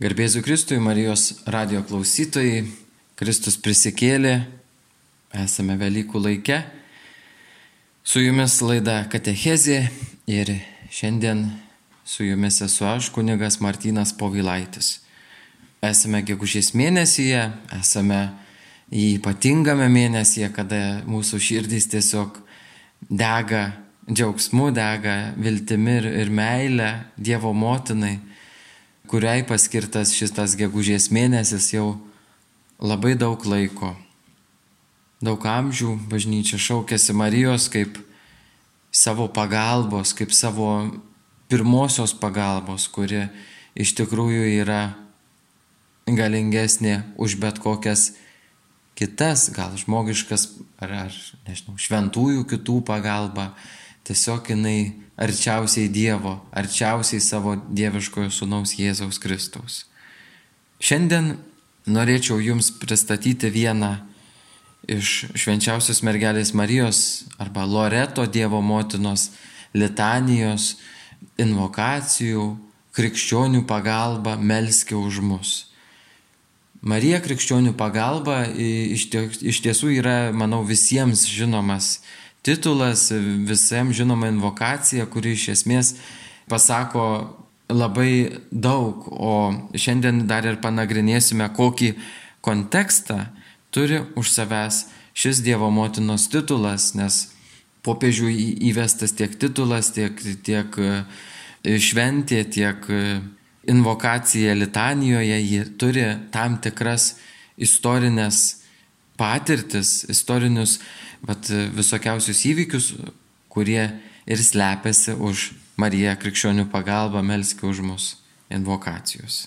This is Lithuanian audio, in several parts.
Garbėsiu Kristui, Marijos radio klausytojai, Kristus prisikėlė, esame Velykų laike. Su jumis laida Katechezė ir šiandien su jumis esu aš, kunigas Martinas Povilaitis. Esame gegužės mėnesyje, esame ypatingame mėnesyje, kada mūsų širdys tiesiog dega džiaugsmu, dega viltimi ir, ir meilė Dievo motinai kuriai paskirtas šitas gegužės mėnesis jau labai daug laiko. Daug amžių bažnyčia šaukėsi Marijos kaip savo pagalbos, kaip savo pirmosios pagalbos, kuri iš tikrųjų yra galingesnė už bet kokias kitas, gal žmogiškas ar, ar nežinau, šventųjų kitų pagalba. Tiesiog jinai arčiausiai Dievo, arčiausiai savo dieviškojo sunaus Jėzaus Kristaus. Šiandien norėčiau Jums pristatyti vieną iš švenčiausios mergelės Marijos arba Loreto Dievo motinos litanijos, invokacijų, krikščionių pagalba melski už mus. Marija krikščionių pagalba iš tiesų yra, manau, visiems žinomas titulas, visiems žinoma invokacija, kuri iš esmės pasako labai daug, o šiandien dar ir panagrinėsime, kokį kontekstą turi už savęs šis Dievo motinos titulas, nes popiežių įvestas tiek titulas, tiek, tiek e, šventė, tiek e, invokacija litanijoje, ji turi tam tikras istorinės patirtis, istorinius vat, visokiausius įvykius, kurie ir slepiasi už Mariją krikščionių pagalbą, melski už mus invokacijos.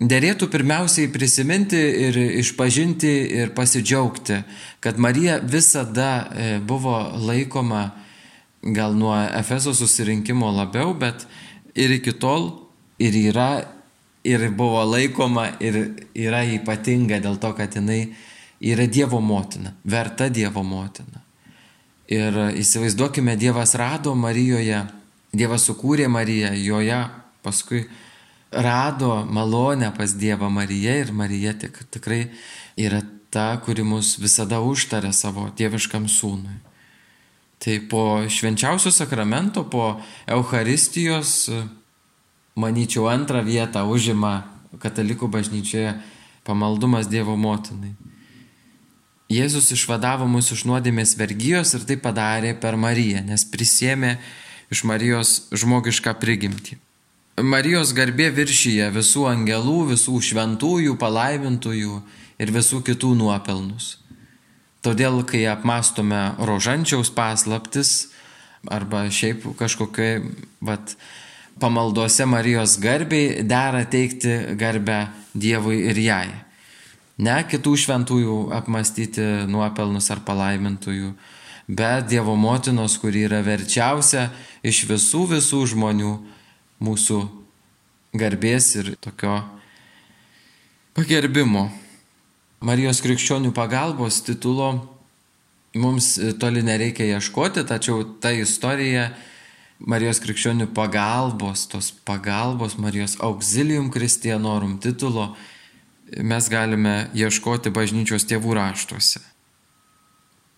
Derėtų pirmiausiai prisiminti ir išpažinti ir pasidžiaugti, kad Marija visada e, buvo laikoma gal nuo Efeso susirinkimo labiau, bet ir iki tol ir yra, ir buvo laikoma, ir yra ypatinga dėl to, kad jinai yra Dievo motina, verta Dievo motina. Ir įsivaizduokime, Dievas rado Marijoje, Dievas sukūrė Mariją, joje paskui rado malonę pas Dievą Mariją ir Marija tik, tikrai yra ta, kuri mus visada užtarė savo dieviškam sūnui. Tai po švenčiausio sakramento, po Euharistijos, manyčiau, antrą vietą užima katalikų bažnyčioje pamaldumas Dievo motinai. Jėzus išvadavo mus iš nuodėmės vergyjos ir tai padarė per Mariją, nes prisėmė iš Marijos žmogišką prigimtį. Marijos garbė viršyje visų angelų, visų šventųjų, palaimintųjų ir visų kitų nuopelnus. Todėl, kai apmastome rožančiaus paslaptis arba šiaip kažkokiai vat, pamaldose Marijos garbiai, dera teikti garbę Dievui ir jai ne kitų šventųjų apmastyti nuopelnus ar palaimintųjų, bet Dievo motinos, kuri yra verčiausia iš visų visų žmonių mūsų garbės ir tokio pagerbimo. Marijos krikščionių pagalbos titulo mums toli nereikia ieškoti, tačiau ta istorija Marijos krikščionių pagalbos, tos pagalbos, Marijos auxilium Christianorum titulo mes galime ieškoti bažnyčios tėvų raštuose.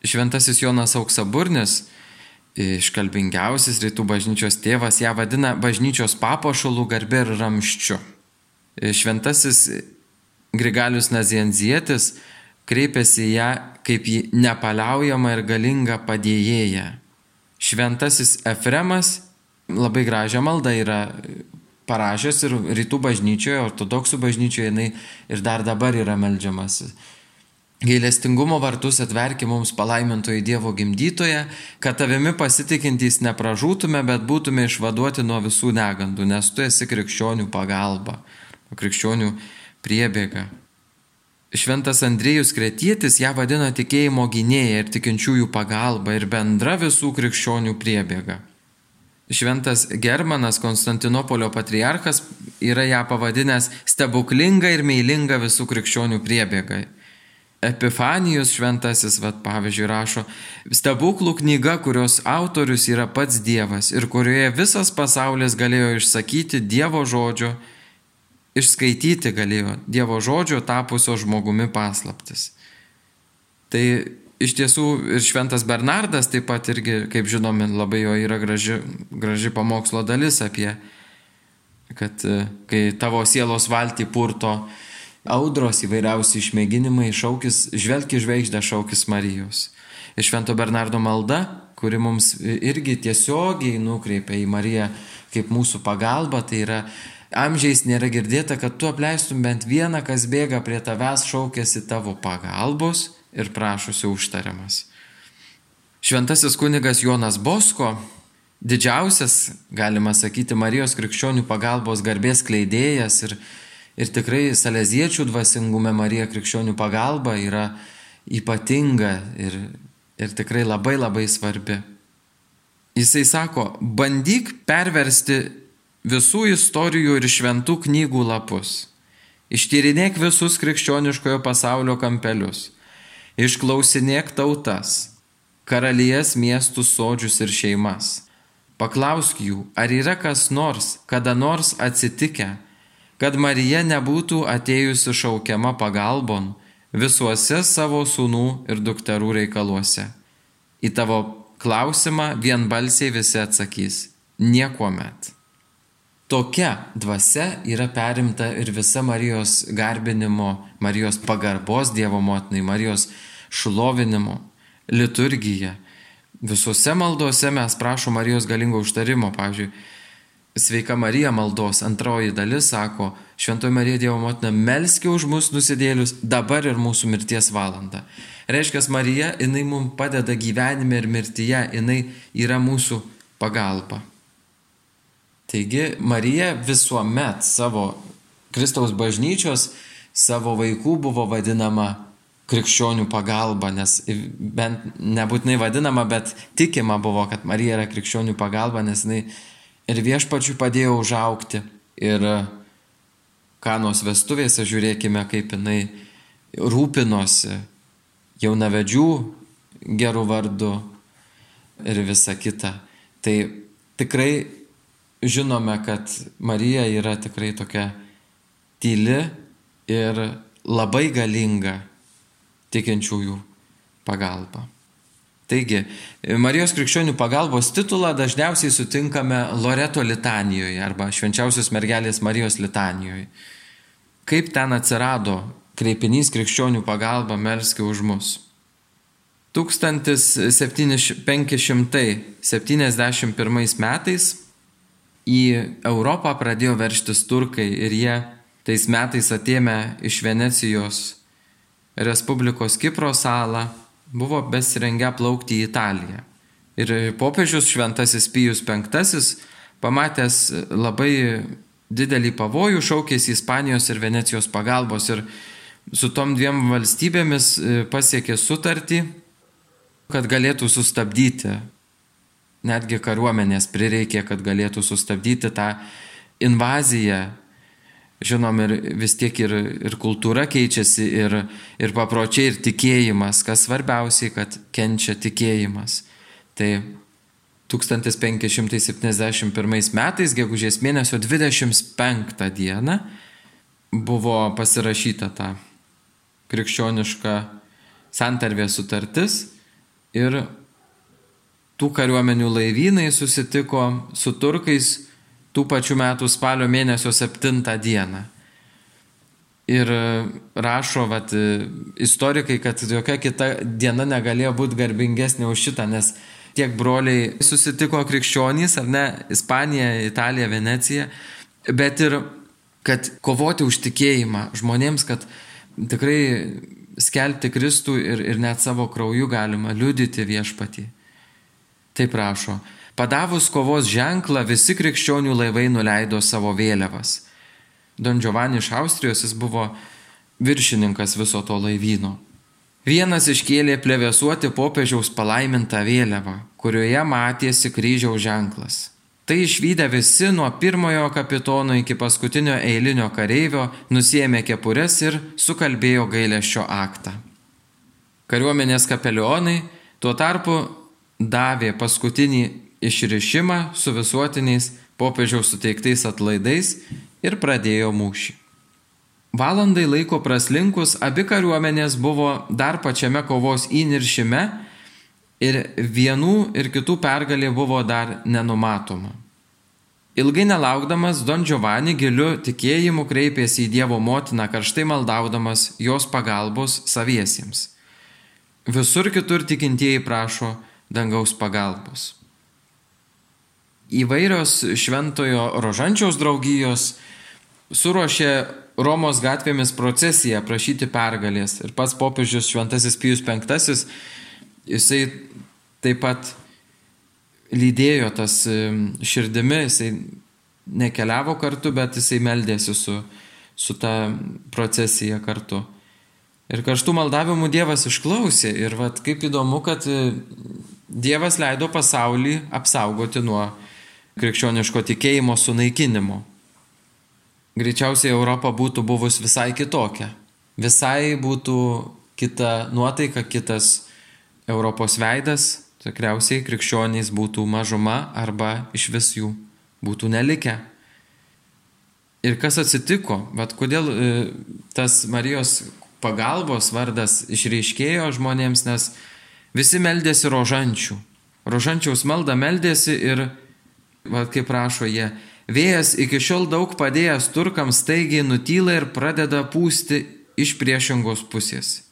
Šventasis Jonas Auksaburnis, iškalbingiausias rytų bažnyčios tėvas, ją vadina bažnyčios papašalų garbė ir ramščiu. Šventasis Grigalius Nazienzietis kreipėsi ją kaip į nepaliaujamą ir galingą padėjėją. Šventasis Efremas labai gražią maldą yra parašęs ir rytų bažnyčioje, ortodoksų bažnyčioje jinai ir dar dabar yra melžiamas. Gailestingumo vartus atverki mums palaimintoji Dievo gimdytoje, kad tavimi pasitikintys nepražūtume, bet būtume išvaduoti nuo visų negandų, nes tu esi krikščionių pagalba, krikščionių priebėga. Šventas Andriejus Kretietis ją vadina tikėjimo gynėja ir tikinčiųjų pagalba ir bendra visų krikščionių priebėga. Šventas Germanas, Konstantinopolio patriarchas, yra ją pavadinęs stebuklinga ir meilinga visų krikščionių priebėgai. Epifanijus šventasis, vad pavyzdžiui, rašo, stebuklų knyga, kurios autorius yra pats Dievas ir kurioje visas pasaulis galėjo išsakyti Dievo žodžio išskaityti galėjo Dievo žodžio tapusio žmogumi paslaptis. Tai iš tiesų ir Šventas Bernardas taip pat irgi, kaip žinome, labai jo yra graži, graži pamokslo dalis apie, kad e, kai tavo sielos valtį purto audros įvairiausi išmėginimai, šaukis, žvelgi žvaigždę šaukis Marijos. Ir Švento Bernardo malda, kuri mums irgi tiesiogiai nukreipia į Mariją kaip mūsų pagalba, tai yra amžiais nėra girdėta, kad tu apleistum bent vieną, kas bėga prie tavęs, šaukėsi tavo pagalbos ir prašosi užtariamas. Šventasis kunigas Jonas Bosko, didžiausias, galima sakyti, Marijos krikščionių pagalbos garbės kleidėjas ir Ir tikrai saleziečių dvasingume Marija krikščionių pagalba yra ypatinga ir, ir tikrai labai labai svarbi. Jisai sako, bandyk perversti visų istorijų ir šventų knygų lapus. Ištyrinėk visus krikščioniškojo pasaulio kampelius. Išklausinėk tautas, karalijas, miestus, sodžius ir šeimas. Paklausk jų, ar yra kas nors, kada nors atsitikę, kad Marija nebūtų atėjusi šaukiama pagalbon visuose savo sūnų ir dukterų reikaluose. Į tavo klausimą vienbalsiai visi atsakys - niekuomet. Tokia dvasia yra perimta ir visa Marijos garbinimo, Marijos pagarbos Dievo motinai, Marijos šlovinimo liturgija. Visose maldose mes prašom Marijos galingo užtarimo, pavyzdžiui, Sveika Marija maldos antroji dalis sako, Šventoji Marija Dievo motina, melski už mus nusidėlius dabar ir mūsų mirties valandą. Reiškia, Marija, jinai mums padeda gyvenime ir mirtyje, jinai yra mūsų pagalba. Taigi Marija visuomet savo Kristaus bažnyčios, savo vaikų buvo vadinama krikščionių pagalba, nes bent nebūtinai vadinama, bet tikima buvo, kad Marija yra krikščionių pagalba, nes jinai ir viešpačiui padėjo užaukti. Ir kanos vestuvėse žiūrėkime, kaip jinai rūpinosi jaunavedžių gerų vardu ir visa kita. Tai tikrai žinome, kad Marija yra tikrai tokia tyli ir labai galinga tikinčiųjų pagalba. Taigi, Marijos krikščionių pagalbos titulą dažniausiai sutinkame Loreto litanijoje arba švenčiausios mergelės Marijos litanijoje. Kaip ten atsirado kreipinys krikščionių pagalba melski už mus. 1571 metais į Europą pradėjo verštis turkai ir jie tais metais atėmė iš Venecijos Respublikos Kipro salą buvo besirengę plaukti į Italiją. Ir popiežius Šventasis Pijus V, pamatęs labai didelį pavojų, šaukėsi Ispanijos ir Venecijos pagalbos ir su tom dviem valstybėmis e, pasiekė sutartį, kad galėtų sustabdyti, netgi kariuomenės prireikė, kad galėtų sustabdyti tą invaziją žinom, ir vis tiek ir, ir kultūra keičiasi, ir, ir papročiai, ir tikėjimas, kas svarbiausiai, kad kenčia tikėjimas. Tai 1571 metais, gegužės mėnesio 25 dieną, buvo pasirašyta ta krikščioniška santarvė sutartis ir tų kariuomenių laivynai susitiko su turkais tų pačių metų spalio mėnesio 7 dieną. Ir e, rašo vat, e, istorikai, kad jokia kita diena negalėjo būti garbingesnė už šitą, nes tiek broliai susitiko krikščionys, ar ne, Ispanija, Italija, Venecija, bet ir kad kovoti už tikėjimą žmonėms, kad tikrai skelbti Kristų ir, ir net savo krauju galima liudyti viešpatį. Taip rašo. Padavus kovos ženklą, visi krikščionių laivai nuleido savo vėliavas. Don Giovanni iš Austrijos jis buvo viršininkas viso to laivyno. Vienas iškėlė plevesuoti popiežiaus palaimintą vėliavą, kurioje matėsi kryžiaus ženklas. Tai išvykę visi nuo pirmojo kapitono iki paskutinio eilinio kareivio nusėmė kepures ir sukalbėjo gailėšio aktą. Kariuomenės kapelionai tuo tarpu davė paskutinį išrišimą su visuotiniais popiežiaus suteiktais atlaidais ir pradėjo mūšį. Valandai laiko praslinkus abi kariuomenės buvo dar pačiame kovos įniršime ir vienų ir kitų pergalė buvo dar nenumatoma. Ilgai nelaukdamas Don Giovanni giliu tikėjimu kreipėsi į Dievo motiną, karštai maldaudamas jos pagalbos saviesiems. Visur kitur tikintieji prašo dangaus pagalbos. Įvairios šventojo rožančiaus draugijos suruošė Romos gatvėmis procesiją prašyti pergalės. Ir pats popiežius Šventasis Pijus V, jisai taip pat lydėjo tas širdimi, jisai nekeliavo kartu, bet jisai meldėsi su, su ta procesija kartu. Ir karštų maldavimų Dievas išklausė. Ir vat, kaip įdomu, kad Dievas leido pasaulį apsaugoti nuo krikščioniško tikėjimo sunaikinimo greičiausiai Europa būtų buvus visai kitokia. Visai būtų kita nuotaika, kitas Europos veidas, tikriausiai krikščionys būtų mažuma arba iš vis jų būtų nelikę. Ir kas atsitiko, bet kodėl e, tas Marijos pagalbos vardas išreiškėjo žmonėms, nes visi meldėsi rožančių. Rožančiaus maldą meldėsi ir, va, kaip rašo jie, Vėjas iki šiol daug padėjęs turkams staigiai nutyla ir pradeda pūsti iš priešingos pusės.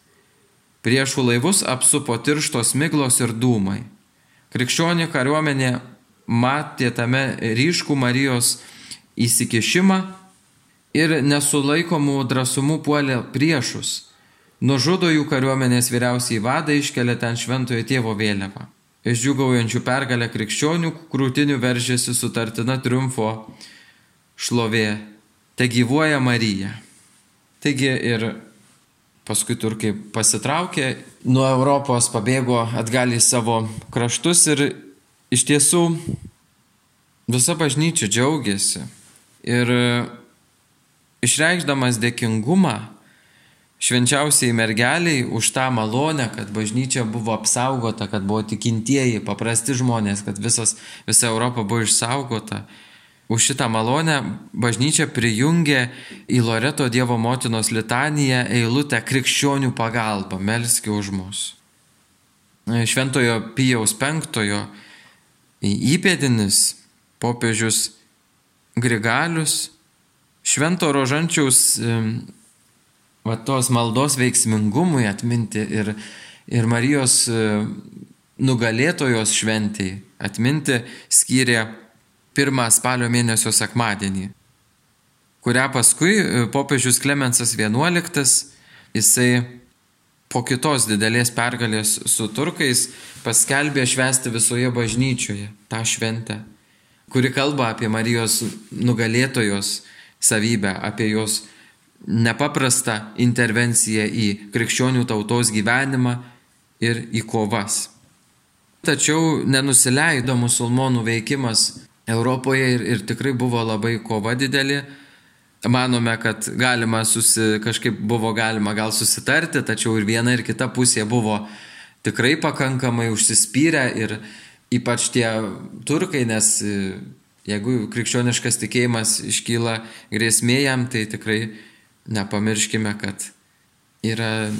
Priešų laivus apsupo tirštos miglos ir dūmai. Krikščionių kariuomenė matė tame ryškų Marijos įsikišimą ir nesulaikomų drąsumų puolė priešus. Nužudo jų kariuomenės vyriausiai vadai iškelia ten šventojo tėvo vėliavą. Iš džiugaujančių pergalę krikščionių krūtinių veržėsi sutartina triumfo šlovė. Te gyvuoja Marija. Taigi ir paskui turkai pasitraukė nuo Europos, pabėgo atgal į savo kraštus ir iš tiesų visa bažnyčia džiaugiasi. Ir išreikšdamas dėkingumą švenčiausiai mergeliai už tą malonę, kad bažnyčia buvo apsaugota, kad buvo tikintieji, paprasti žmonės, kad visas, visa Europa buvo išsaugota. Už šitą malonę bažnyčia prijungė į Loreto Dievo motinos litaniją eilutę krikščionių pagalbą, melski už mus. Šventojo Pijaus penktojo įpėdinis popiežius Grigalius, Švento Rožančiaus va tos maldos veiksmingumui atminti ir, ir Marijos e, nugalėtojos šventiai atminti skyrė pirmą spalio mėnesio sekmadienį, kurią paskui e, popiežius Klemensas XI, jisai po kitos didelės pergalės su turkais paskelbė švesti visoje bažnyčioje tą šventę, kuri kalba apie Marijos nugalėtojos savybę, apie jos nepaprastą intervenciją į krikščionių tautos gyvenimą ir į kovas. Tačiau nenusileido musulmonų veikimas Europoje ir, ir tikrai buvo labai kova didelė. Manome, kad galima susi, kažkaip buvo galima gal susitarti, tačiau ir viena ir kita pusė buvo tikrai pakankamai užsispyrę ir ypač tie turkai, nes jeigu krikščioniškas tikėjimas iškyla grėsmė jam, tai tikrai nepamirškime, kad yra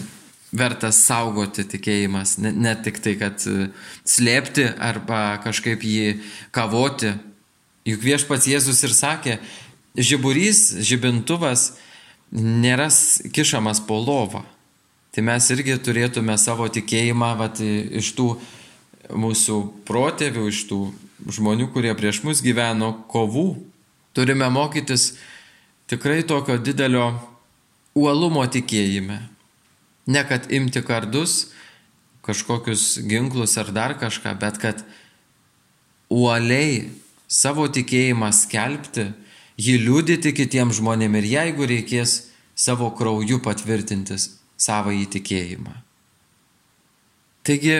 vertas saugoti tikėjimas, ne, ne tik tai, kad e, slėpti arba kažkaip jį kavoti. Juk viešpats Jėzus ir sakė, žiburys, žibintuvas nėra kišamas po lovą. Tai mes irgi turėtume savo tikėjimą vat, iš tų mūsų protėvių, iš tų žmonių, kurie prieš mus gyveno kovų. Turime mokytis tikrai tokio didelio uolumo tikėjime. Ne kad imti kardus, kažkokius ginklus ar dar kažką, bet kad uoliai savo tikėjimą skelbti, jį liūdyti kitiems žmonėms ir jeigu reikės savo krauju patvirtintis savo įtikėjimą. Taigi,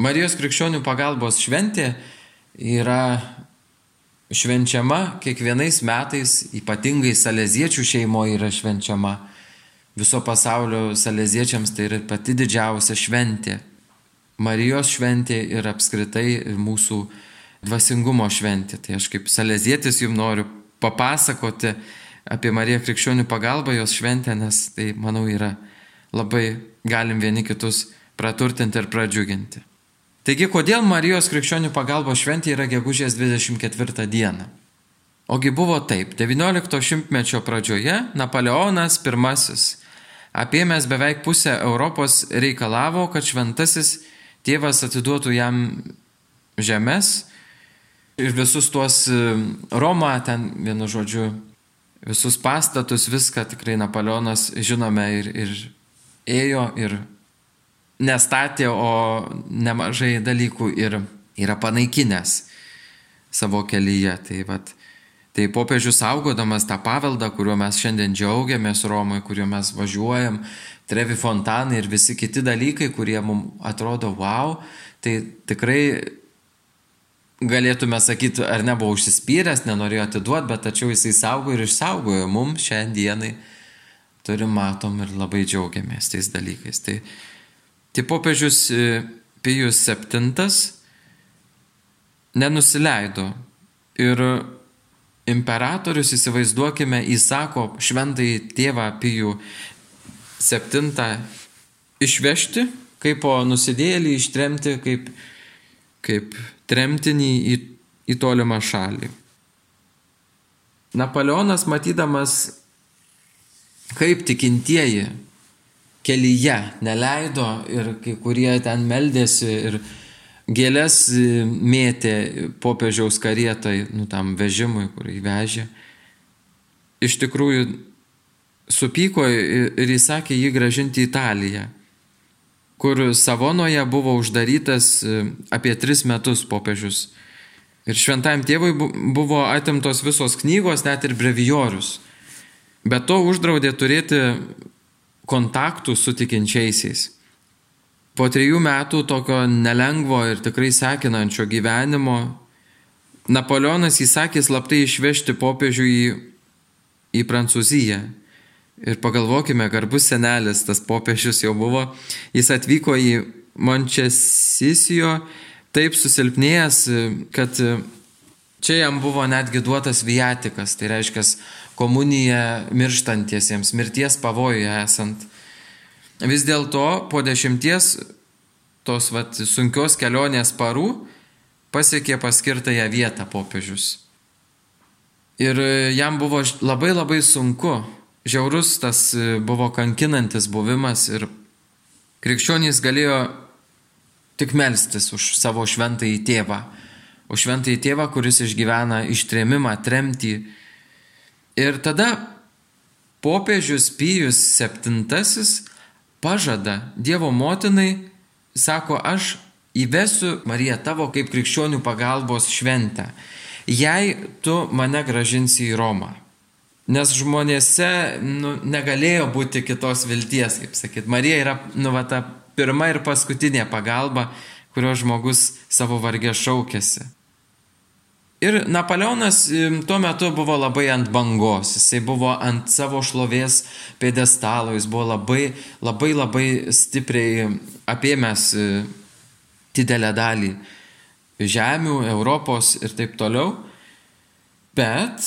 Marijos krikščionių pagalbos šventė yra švenčiama kiekvienais metais, ypatingai saleziečių šeimoje yra švenčiama. Viso pasaulio saleziečiams tai yra pati didžiausia šventė. Marijos šventė ir apskritai mūsų dvasingumo šventė. Tai aš kaip salezietis jums noriu papasakoti apie Mariją Krikščionių pagalbą, jos šventę, nes tai, manau, yra labai galim vieni kitus praturtinti ir pradžiuginti. Taigi, kodėl Marijos Krikščionių pagalbos šventė yra gegužės 24 dieną? Ogi buvo taip, XIX šimtmečio pradžioje Napoleonas I, apėmęs beveik pusę Europos, reikalavo, kad šventasis tėvas atiduotų jam žemės ir visus tuos e, Romą, ten vienu žodžiu, visus pastatus, viską tikrai Napoleonas žinome ir, ir ėjo ir nestatė, o nemažai dalykų ir yra panaikinęs savo kelyje. Tai, vat, tai popiežius saugodamas tą paveldą, kuriuo mes šiandien džiaugiamės Romoje, kuriuo mes važiuojam, Trevi fontanai ir visi kiti dalykai, kurie mums atrodo wow, tai tikrai galėtume sakyti, ar nebuvo užsispyręs, nenorėjo atiduoti, bet tačiau jisai saugo ir išsaugojo mums šiandienai. Turim matom ir labai džiaugiamės tais dalykais. Tai, tai popiežius e, Pijus VII nenusileido ir imperatorius, įsivaizduokime, įsako šventai tėvą Pijų VII išvežti, kaip po nusidėlį ištremti, kaip, kaip tremtinį į, į tolimą šalį. Napoleonas matydamas, kaip tikintieji kelyje neleido ir kai kurie ten meldėsi ir gėlės mėtė popiežiaus karietai, nu tam vežimui, kur įvežė, iš tikrųjų supyko ir įsakė jį gražinti į Italiją kur Savonoje buvo uždarytas e, apie tris metus popiežius. Ir šventajam tėvui buvo atimtos visos knygos, net ir brevijorius. Bet to uždraudė turėti kontaktų su tikinčiaisiais. Po trijų metų tokio nelengvo ir tikrai sekinančio gyvenimo Napoleonas įsakė slaptai išvežti popiežių į, į Prancūziją. Ir pagalvokime, garbus senelis, tas popiežius jau buvo, jis atvyko į Mončesisijo taip susilpnėjęs, kad čia jam buvo netgi duotas viatikas, tai reiškia komunija mirštantiesiems, mirties pavojuje esant. Vis dėlto po dešimties tos vat, sunkios kelionės parų pasiekė paskirtąją vietą popiežius. Ir jam buvo labai labai sunku žiaurus tas e, buvo kankinantis buvimas ir krikščionys galėjo tik melstis už savo šventąjį tėvą, už šventąjį tėvą, kuris išgyvena ištrėmimą, tremtį. Ir tada popiežius Pijus VII pažada Dievo motinai, sako, aš įvesiu Mariją tavo kaip krikščionių pagalbos šventę, jei tu mane gražinsi į Romą. Nes žmonėse nu, negalėjo būti kitos vilties, kaip sakyt. Marija yra nu, va, ta pirma ir paskutinė pagalba, kurio žmogus savo vargę šaukėsi. Ir Napoleonas tuo metu buvo labai ant bangos, jisai buvo ant savo šlovės pėdestalo, jis buvo labai, labai, labai stipriai apėmęs e, didelę dalį žemių, Europos ir taip toliau. Bet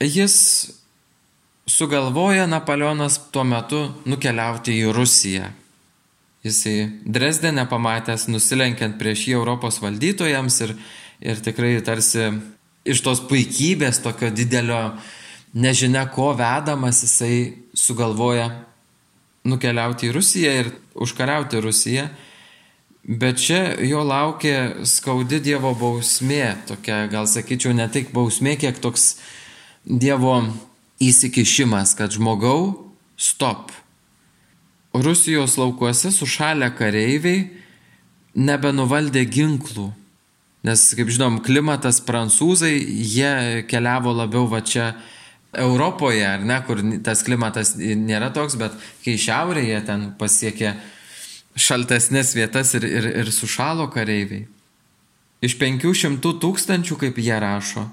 jis sugalvoja Napoleonas tuo metu nukeliauti į Rusiją. Jisai Dresdenę pamatęs, nusilenkiant prieš jį Europos valdytojams ir, ir tikrai tarsi iš tos puikybės, tokio didelio nežinia ko vedamas, jisai sugalvoja nukeliauti į Rusiją ir užkariauti Rusiją. Bet čia jo laukia skaudi Dievo bausmė, tokia gal sakyčiau ne tik bausmė, kiek toks Dievo įsikišimas, kad žmogau, stop. Rusijos laukuose sušalę kareiviai nebenuvaldė ginklų, nes, kaip žinom, klimatas prancūzai, jie keliavo labiau va čia Europoje, ar ne, kur tas klimatas nėra toks, bet kai šiaurėje ten pasiekė šaltesnės vietas ir, ir, ir sušalo kareiviai. Iš 500 tūkstančių, kaip jie rašo,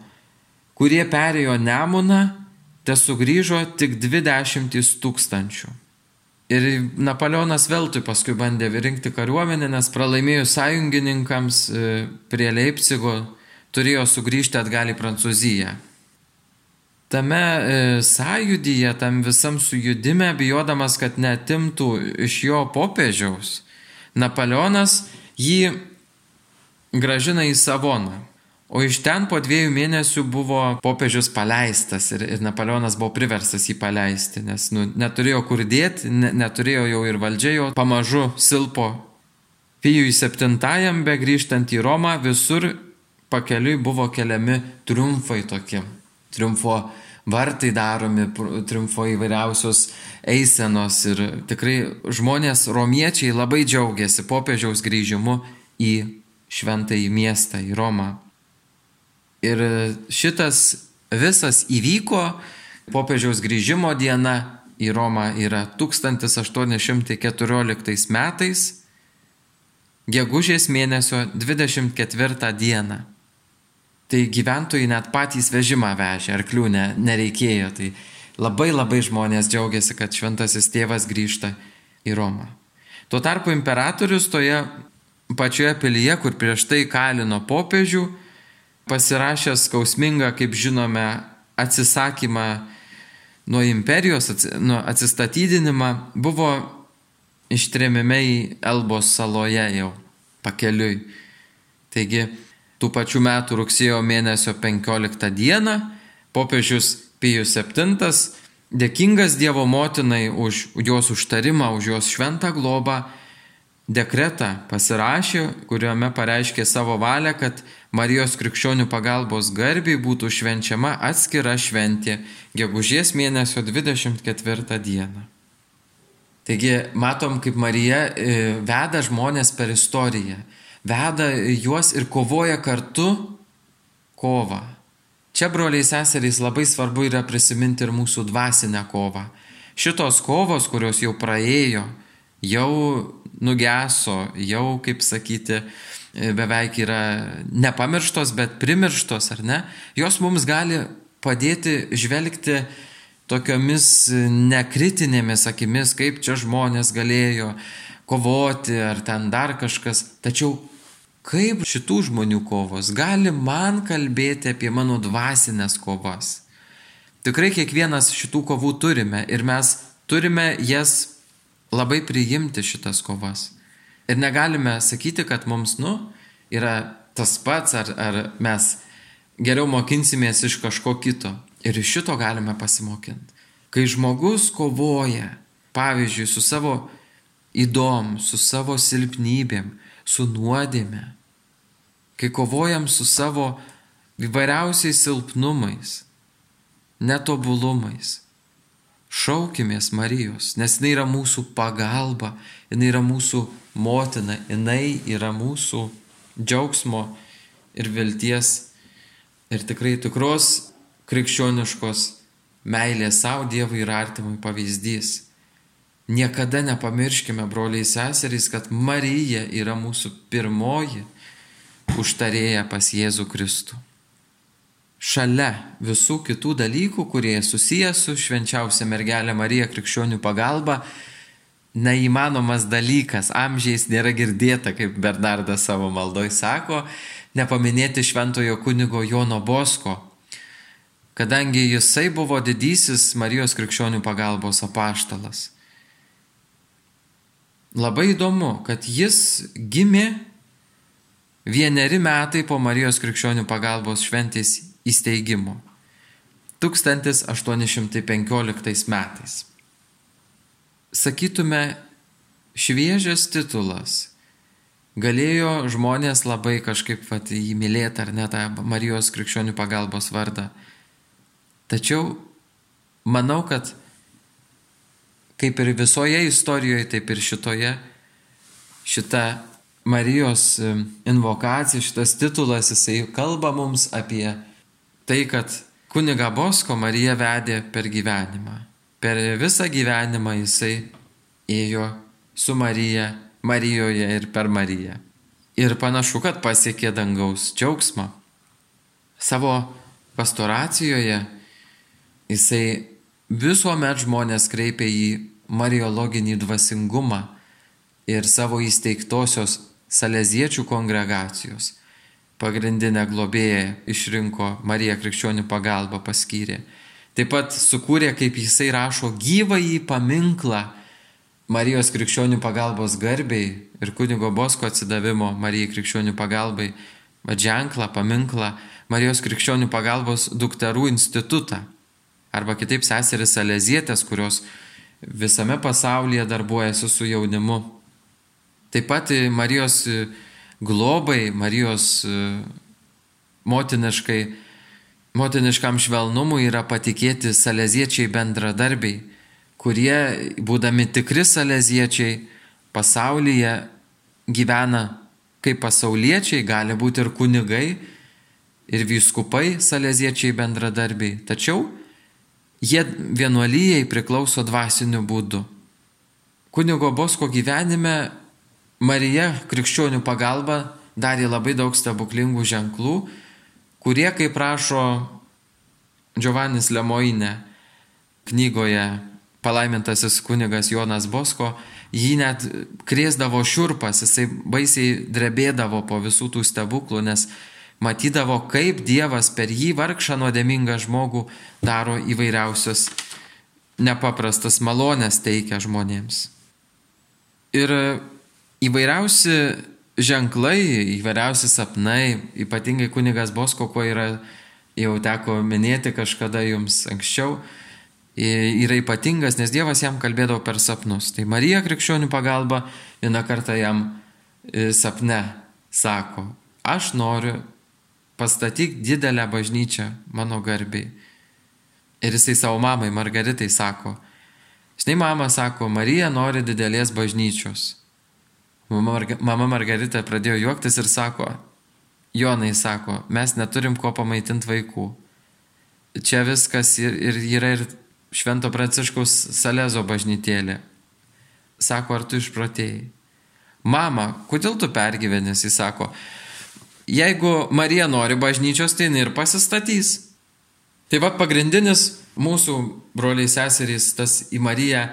kurie perėjo Nemuną, te sugrįžo tik 20 tūkstančių. Ir Napoleonas veltui paskui bandė rinkti kariuomenę, nes pralaimėjus sąjungininkams e, prie Leipcigo turėjo sugrįžti atgal į Prancūziją. tame e, sąjudyje, tam visam sujudime, bijodamas, kad netimtų iš jo popiežiaus, Napoleonas jį gražina į Savoną. O iš ten po dviejų mėnesių buvo popiežius paleistas ir, ir Napoleonas buvo priverstas jį paleisti, nes nu, neturėjo kur dėti, ne, neturėjo jau ir valdžia jo, pamažu silpo. Pijui septintajam, be grįžtant į Romą, visur pakeliui buvo keliami triumfai tokie. Triumfo vartai daromi, triumfo įvairiausios eisenos ir tikrai žmonės, romiečiai labai džiaugiasi popiežiaus grįžimu į šventąjį miestą, į Romą. Ir šitas visas įvyko, popiežiaus grįžimo diena į Romą yra 1814 metais, gegužės mėnesio 24 dieną. Tai gyventojai net patys vežimą vežė, arklių ne, nereikėjo. Tai labai labai žmonės džiaugiasi, kad šventasis tėvas grįžta į Romą. Tuo tarpu imperatorius toje pačioje pilyje, kur prieš tai kalino popiežių, pasirašęs skausmingą, kaip žinome, atsisakymą nuo imperijos, nuo atsistatydinimą, buvo ištrėmime į Elbos saloje jau pakeliui. Taigi, tų pačių metų rugsėjo mėnesio 15 dieną popiežius Pijus VII, dėkingas Dievo motinai už jos užtarimą, už jos šventą globą, dekretą pasirašė, kuriuome pareiškė savo valią, kad Marijos krikščionių pagalbos garbiai būtų švenčiama atskira šventė gegužės mėnesio 24 dieną. Taigi matom, kaip Marija e, veda žmonės per istoriją, veda juos ir kovoja kartu kovą. Čia, broliai seserys, labai svarbu yra prisiminti ir mūsų dvasinę kovą. Šitos kovos, kurios jau praėjo, jau nugeso, jau, kaip sakyti, beveik yra nepamirštos, bet primirštos, ar ne, jos mums gali padėti žvelgti tokiomis nekritinėmis akimis, kaip čia žmonės galėjo kovoti ar ten dar kažkas. Tačiau kaip šitų žmonių kovos gali man kalbėti apie mano dvasinės kovas. Tikrai kiekvienas šitų kovų turime ir mes turime jas labai priimti šitas kovas. Ir negalime sakyti, kad mums, nu, yra tas pats, ar, ar mes geriau mokinsimės iš kažko kito. Ir iš šito galime pasimokinti. Kai žmogus kovoja, pavyzdžiui, su savo įdom, su savo silpnybėm, su nuodėme, kai kovojam su savo įvairiausiais silpnumais, netobulumais, Šaukimės Marijos, nes jinai yra mūsų pagalba, jinai yra mūsų motina, jinai yra mūsų džiaugsmo ir vilties ir tikrai tikros krikščioniškos meilės savo Dievui ir artimui pavyzdys. Niekada nepamirškime, broliai seserys, kad Marija yra mūsų pirmoji užtarėja pas Jėzų Kristų šalia visų kitų dalykų, kurie susiję su švenčiausia mergelė Marija krikščionių pagalba, neįmanomas dalykas, amžiais nėra girdėta, kaip Bernardas savo maldoj sako, nepaminėti šventojo kunigo Jono Bosko, kadangi jisai buvo didysis Marijos krikščionių pagalbos apaštalas. Labai įdomu, kad jis gimė vieneri metai po Marijos krikščionių pagalbos šventės įsteigimo 1815 metais. Sakytume, šviežias titulas. Galėjo žmonės labai kažkaip vat, jį mylėti ar net tą Marijos krikščionių pagalbos vardą. Tačiau manau, kad kaip ir visoje istorijoje, taip ir šitoje, šita Marijos invokacija, šitas titulas, jisai kalba mums apie tai, kad kuniga Bosko Marija vedė per gyvenimą. Per visą gyvenimą jisai ėjo su Marija, Marijoje ir per Mariją. Ir panašu, kad pasiekė dangaus džiaugsmą. Savo pastoracijoje jisai visuomet žmonės kreipia į mariologinį dvasingumą ir savo įsteigtosios saleziečių kongregacijos pagrindinę globėją išrinko Marija krikščionių pagalba paskyrė. Taip pat sukūrė, kaip jisai rašo, gyvąjį paminklą Marijos krikščionių pagalbos garbiai ir kunigo Bosko atsidavimo Marijai krikščionių pagalbai, ženklą, paminklą Marijos krikščionių pagalbos dukterų institutą. Arba kitaip seseris Alezietės, kurios visame pasaulyje darbuojasi su jaunimu. Taip pat Marijos globai, Marijos motiniškai, motiniškam švelnumui yra patikėti saleziečiai bendradarbiai kurie, būdami tikri saleziečiai, pasaulyje gyvena kaip pasauliečiai, gali būti ir kunigai, ir vyskupai saleziečiai bendradarbiai. Tačiau jie vienuolyjei priklauso dvasiniu būdu. Kunigo Bosko gyvenime Marija krikščionių pagalba darė labai daug stebuklingų ženklų, kurie, kaip rašo Giovannis Lemoine knygoje palaimintasis kunigas Jonas Bosko, jį net krėsdavo šiurpas, jisai baisiai drebėdavo po visų tų stebuklų, nes matydavo, kaip Dievas per jį vargšą nuodėmingą žmogų daro įvairiausias nepaprastas malonės teikia žmonėms. Ir įvairiausi ženklai, įvairiausi sapnai, ypatingai kunigas Bosko, kuo yra jau teko minėti kažkada jums anksčiau, yra ypatingas, nes Dievas jam kalbėdavo per sapnus. Tai Marija krikščionių pagalba vieną kartą jam sapne sako, aš noriu pastatyk didelę bažnyčią mano garbiai. Ir jisai savo mamai Margaritai sako, žinai, mama sako, Marija nori didelės bažnyčios. Mama, Marga, mama Margarita pradėjo juoktis ir sako, Jonai sako, mes neturim ko pamaitinti vaikų. Čia viskas ir, ir yra ir Švento Pranciškaus Salezo bažnytėlė. Sako, ar tu išprotėjai? Mama, kodėl tu pergyvenęs? Jis sako, jeigu Marija nori bažnyčios, tai ir pasistatys. Tai va pagrindinis mūsų broliai seserys, tas į Mariją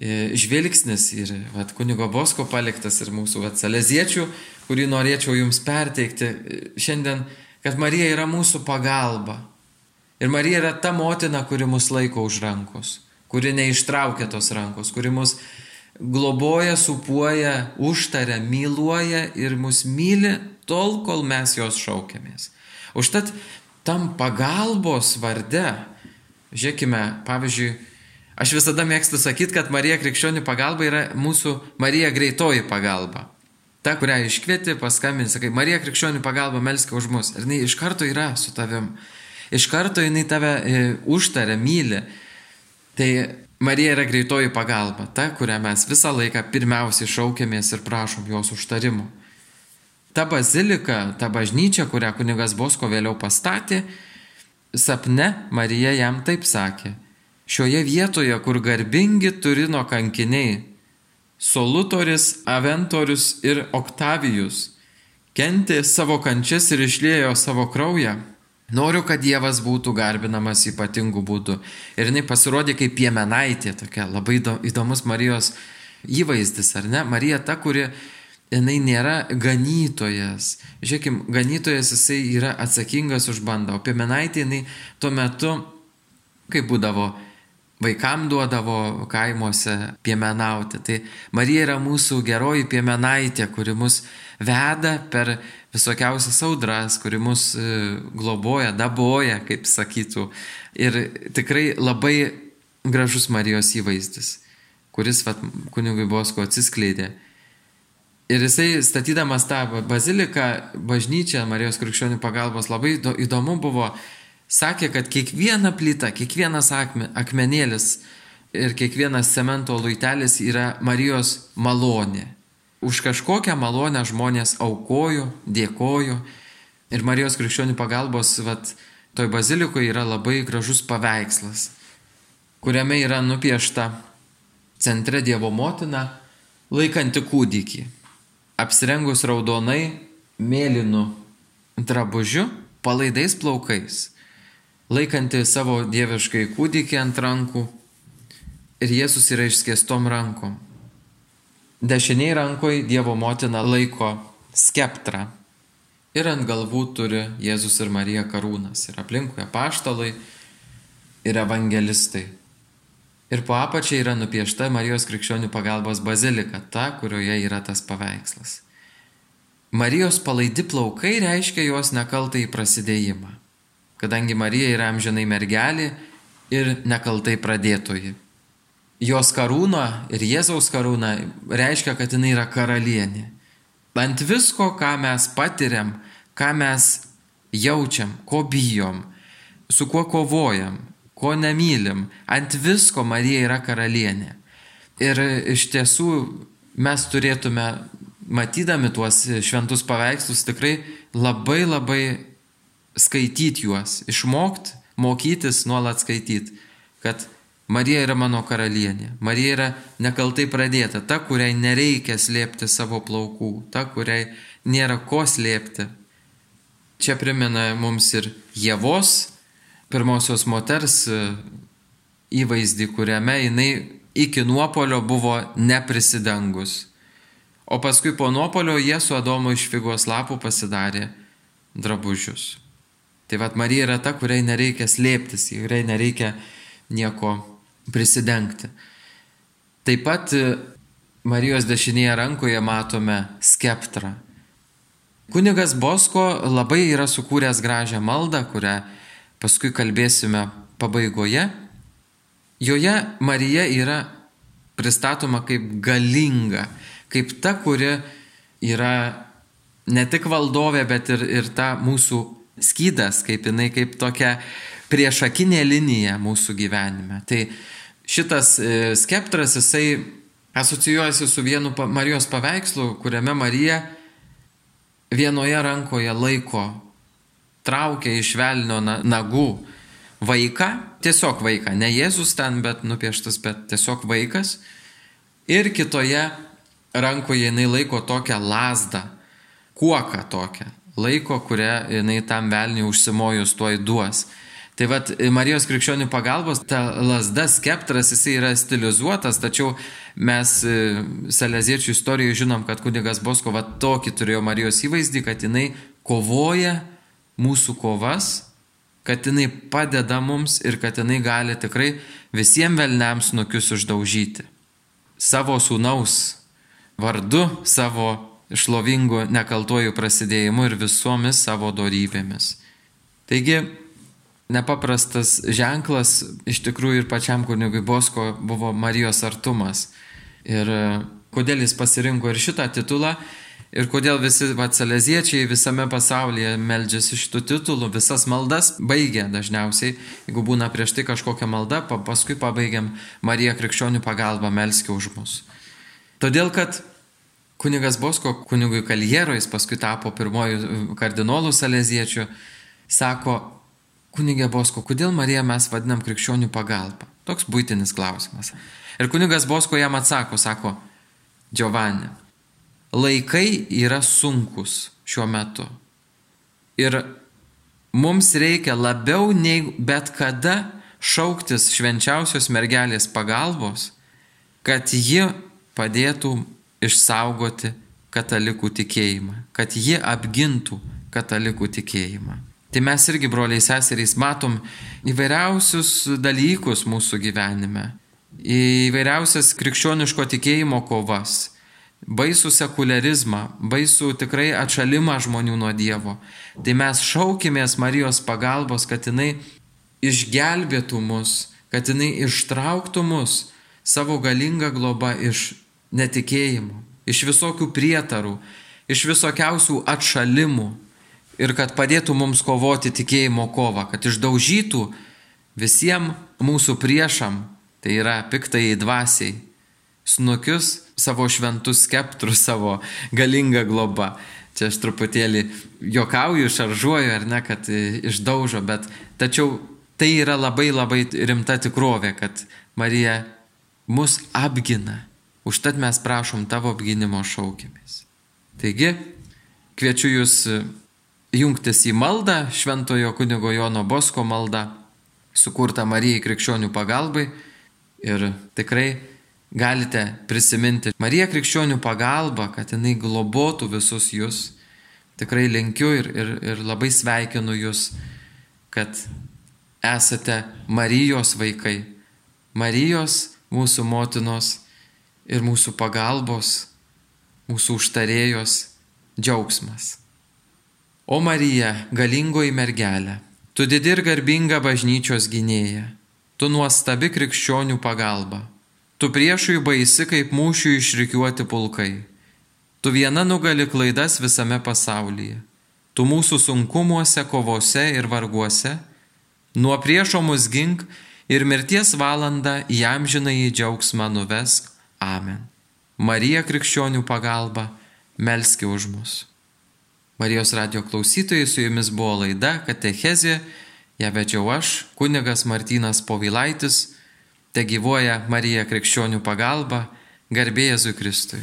žvilgsnis ir vat, kunigo Bosko paliktas ir mūsų vat, saleziečių, kurį norėčiau jums perteikti e, šiandien, kad Marija yra mūsų pagalba. Ir Marija yra ta motina, kuri mus laiko už rankos, kuri neištraukia tos rankos, kuri mus globoja, supuoja, užtaria, myluoja ir mus myli tol, kol mes jos šaukiamės. Užtat tam pagalbos varde, žiūrėkime, pavyzdžiui, aš visada mėgstu sakyti, kad Marija krikščionių pagalba yra mūsų Marija greitoji pagalba. Ta, kurią iškvieti, paskambini, sakai, Marija krikščionių pagalba, melskė už mus. Ir jinai iš karto yra su tavim iš karto jinai tave e, užtaria, myli. Tai Marija yra greitoji pagalba, ta, kurią mes visą laiką pirmiausiai šaukiamės ir prašom jos užtarimo. Ta bazilika, ta bažnyčia, kurią kunigas Bosko vėliau pastatė, sapne Marija jam taip sakė. Šioje vietoje, kur garbingi Turino kankiniai, Solutoris, Aventorius ir Oktavijus kentė savo kančias ir išlėjo savo kraują, Noriu, kad Dievas būtų garbinamas ypatingų būdų. Ir jinai pasirodė kaip piemenaitė, tokia labai įdomus Marijos įvaizdis, ar ne? Marija ta, kuri jinai nėra ganytojas. Žiūrėkim, ganytojas jisai yra atsakingas už bandą, o piemenaitė jinai tuo metu, kaip būdavo, vaikam duodavo kaimuose piemenauti. Tai Marija yra mūsų geroji piemenaitė, kuri mus veda per visokiausias audras, kuri mus e, globoja, daboja, kaip sakytų. Ir tikrai labai gražus Marijos įvaizdis, kuris vat, kunigui Bosko atsiskleidė. Ir jisai statydamas tą baziliką, bažnyčią Marijos krikščionių pagalbos labai įdomu buvo, sakė, kad kiekviena plyta, kiekvienas akme, akmenėlis ir kiekvienas cemento luitelis yra Marijos malonė už kažkokią malonę žmonės aukojo, dėkojo. Ir Marijos krikščionių pagalbos, vat, toj bazilikoje yra labai gražus paveikslas, kuriame yra nupiešta centre Dievo motina, laikanti kūdikį, apsirengus raudonai, mėlynu drabužiu, palaidais plaukais, laikanti savo dieviškai kūdikį ant rankų ir Jėzus yra išskėstom rankom. Dešiniai rankoje Dievo motina laiko skeptrą. Ir ant galvų turi Jėzus ir Marija karūnas. Ir aplinkui paštalai. ir evangelistai. Ir po apačia yra nupiešta Marijos krikščionių pagalbos bazilika, ta, kurioje yra tas paveikslas. Marijos palaidi plaukai reiškia jos nekaltai prasidėjimą, kadangi Marija yra amžinai mergelė ir nekaltai pradėtoji. Jos karūna ir Jėzaus karūna reiškia, kad jinai yra karalienė. Ant visko, ką mes patiriam, ką mes jaučiam, ko bijom, su kuo kovojam, ko nemylim, ant visko Marija yra karalienė. Ir iš tiesų mes turėtume, matydami tuos šventus paveikslus, tikrai labai labai skaityti juos, išmokti, mokytis, nuolat skaityti, kad Marija yra mano karalienė, Marija yra nekaltai pradėta, ta, kuriai nereikia slėpti savo plaukų, ta, kuriai nėra ko slėpti. Čia primena mums ir Jėvos pirmosios moters e, įvaizdį, kuriame jinai iki nuopolio buvo neprisidengus. O paskui po nuopolio jie su Adomu iš figos lapų pasidarė drabužius. Tai vad Marija yra ta, kuriai nereikia slėptis, kuriai nereikia nieko prisidengti. Taip pat e, Marijos dešinėje rankoje matome skeptrą. Kunigas Bosko labai yra sukūręs gražią maldą, kurią paskui kalbėsime pabaigoje, joje Marija yra pristatoma kaip galinga, kaip ta, kuri yra ne tik valdovė, bet ir, ir ta mūsų skydas, kaip jinai kaip tokia priešakinė linija mūsų gyvenime. Tai šitas e, skeptras, jisai asocijuojasi su vienu Marijos paveikslu, kuriame Marija vienoje rankoje laiko traukia iš velnio nagų vaiką, tiesiog vaiką, ne Jėzus ten, bet nupieštas, bet tiesiog vaikas. Ir kitoje rankoje jinai laiko tokią lasdą, kuoką tokią, laiko, kurią jinai tam velniui užsimojus tuoj duos. Tai vad Marijos krikščionių pagalbos, ta lasda skeptras, jisai yra stilizuotas, tačiau mes e, Saleziečių istorijoje žinom, kad kunigas Bosko va tokį turėjo Marijos įvaizdį, kad jinai kovoja mūsų kovas, kad jinai padeda mums ir kad jinai gali tikrai visiems velniams nukius uždaužyti. Savo sūnaus vardu, savo šlovingu nekaltuoju prasidėjimu ir visomis savo darybėmis. Taigi, nepaprastas ženklas iš tikrųjų ir pačiam kunigui Bosko buvo Marijos artumas. Ir kodėl jis pasirinko ir šitą titulą, Ir kodėl visi vatsaleziečiai visame pasaulyje meldžiasi šitų titulų, visas maldas baigia dažniausiai, jeigu būna prieš tai kažkokia malda, paskui pabaigiam Marija krikščionių pagalbą melskį už mus. Todėl, kad kunigas Bosko, kunigui Kaljero, jis paskui tapo pirmoju kardinolų saleziečiu, sako, kunigė Bosko, kodėl Mariją mes vadinam krikščionių pagalba? Toks būtinis klausimas. Ir kunigas Bosko jam atsako, sako, Giovanni, laikai yra sunkus šiuo metu. Ir mums reikia labiau nei bet kada šauktis švenčiausios mergelės pagalbos, kad ji padėtų išsaugoti katalikų tikėjimą, kad ji apgintų katalikų tikėjimą. Tai mes irgi, broliai seserys, matom įvairiausius dalykus mūsų gyvenime, įvairiausias krikščioniško tikėjimo kovas, baisų sekularizmą, baisų tikrai atšalimą žmonių nuo Dievo. Tai mes šaukimės Marijos pagalbos, kad jinai išgelbėtų mus, kad jinai ištrauktų mus savo galingą globą iš netikėjimo, iš visokių prietarų, iš visokiausių atšalimų ir kad padėtų mums kovoti tikėjimo kovą, kad išdaužytų visiems mūsų priešam, tai yra piktai dvasiai, snukius savo šventus skeptrus, savo galingą globą. Čia aš truputėlį jokauju, šaržuoju, ar ne, kad išdaužo, bet tačiau tai yra labai labai rimta tikrovė, kad Marija mus apgina. Užtat mes prašom tavo apginimo šaukimės. Taigi, kviečiu jūs jungtis į maldą, Šventojo kunigo Jono Bosko maldą, sukurtą Marijai krikščionių pagalbai ir tikrai galite prisiminti Mariją krikščionių pagalbą, kad jinai globotų visus jūs. Tikrai linkiu ir, ir, ir labai sveikinu jūs, kad esate Marijos vaikai, Marijos mūsų motinos ir mūsų pagalbos, mūsų užtarėjos džiaugsmas. O Marija, galingoji mergelė, tu didi ir garbinga bažnyčios gynėja, tu nuostabi krikščionių pagalba, tu priešui baisi kaip mūšių išrikiuoti pulkai, tu viena nugali klaidas visame pasaulyje, tu mūsų sunkumuose, kovose ir varguose, nuo priešo mus gink ir mirties valandą jam žinai į džiaugsmą nuvesk. Amen. Marija krikščionių pagalba, melski už mus. Marijos radio klausytojai su jumis buvo laida Katechezė, ją vedžiau aš, kunigas Martynas Povilaitis, te gyvoja Marija krikščionių pagalba, garbė Jėzui Kristui.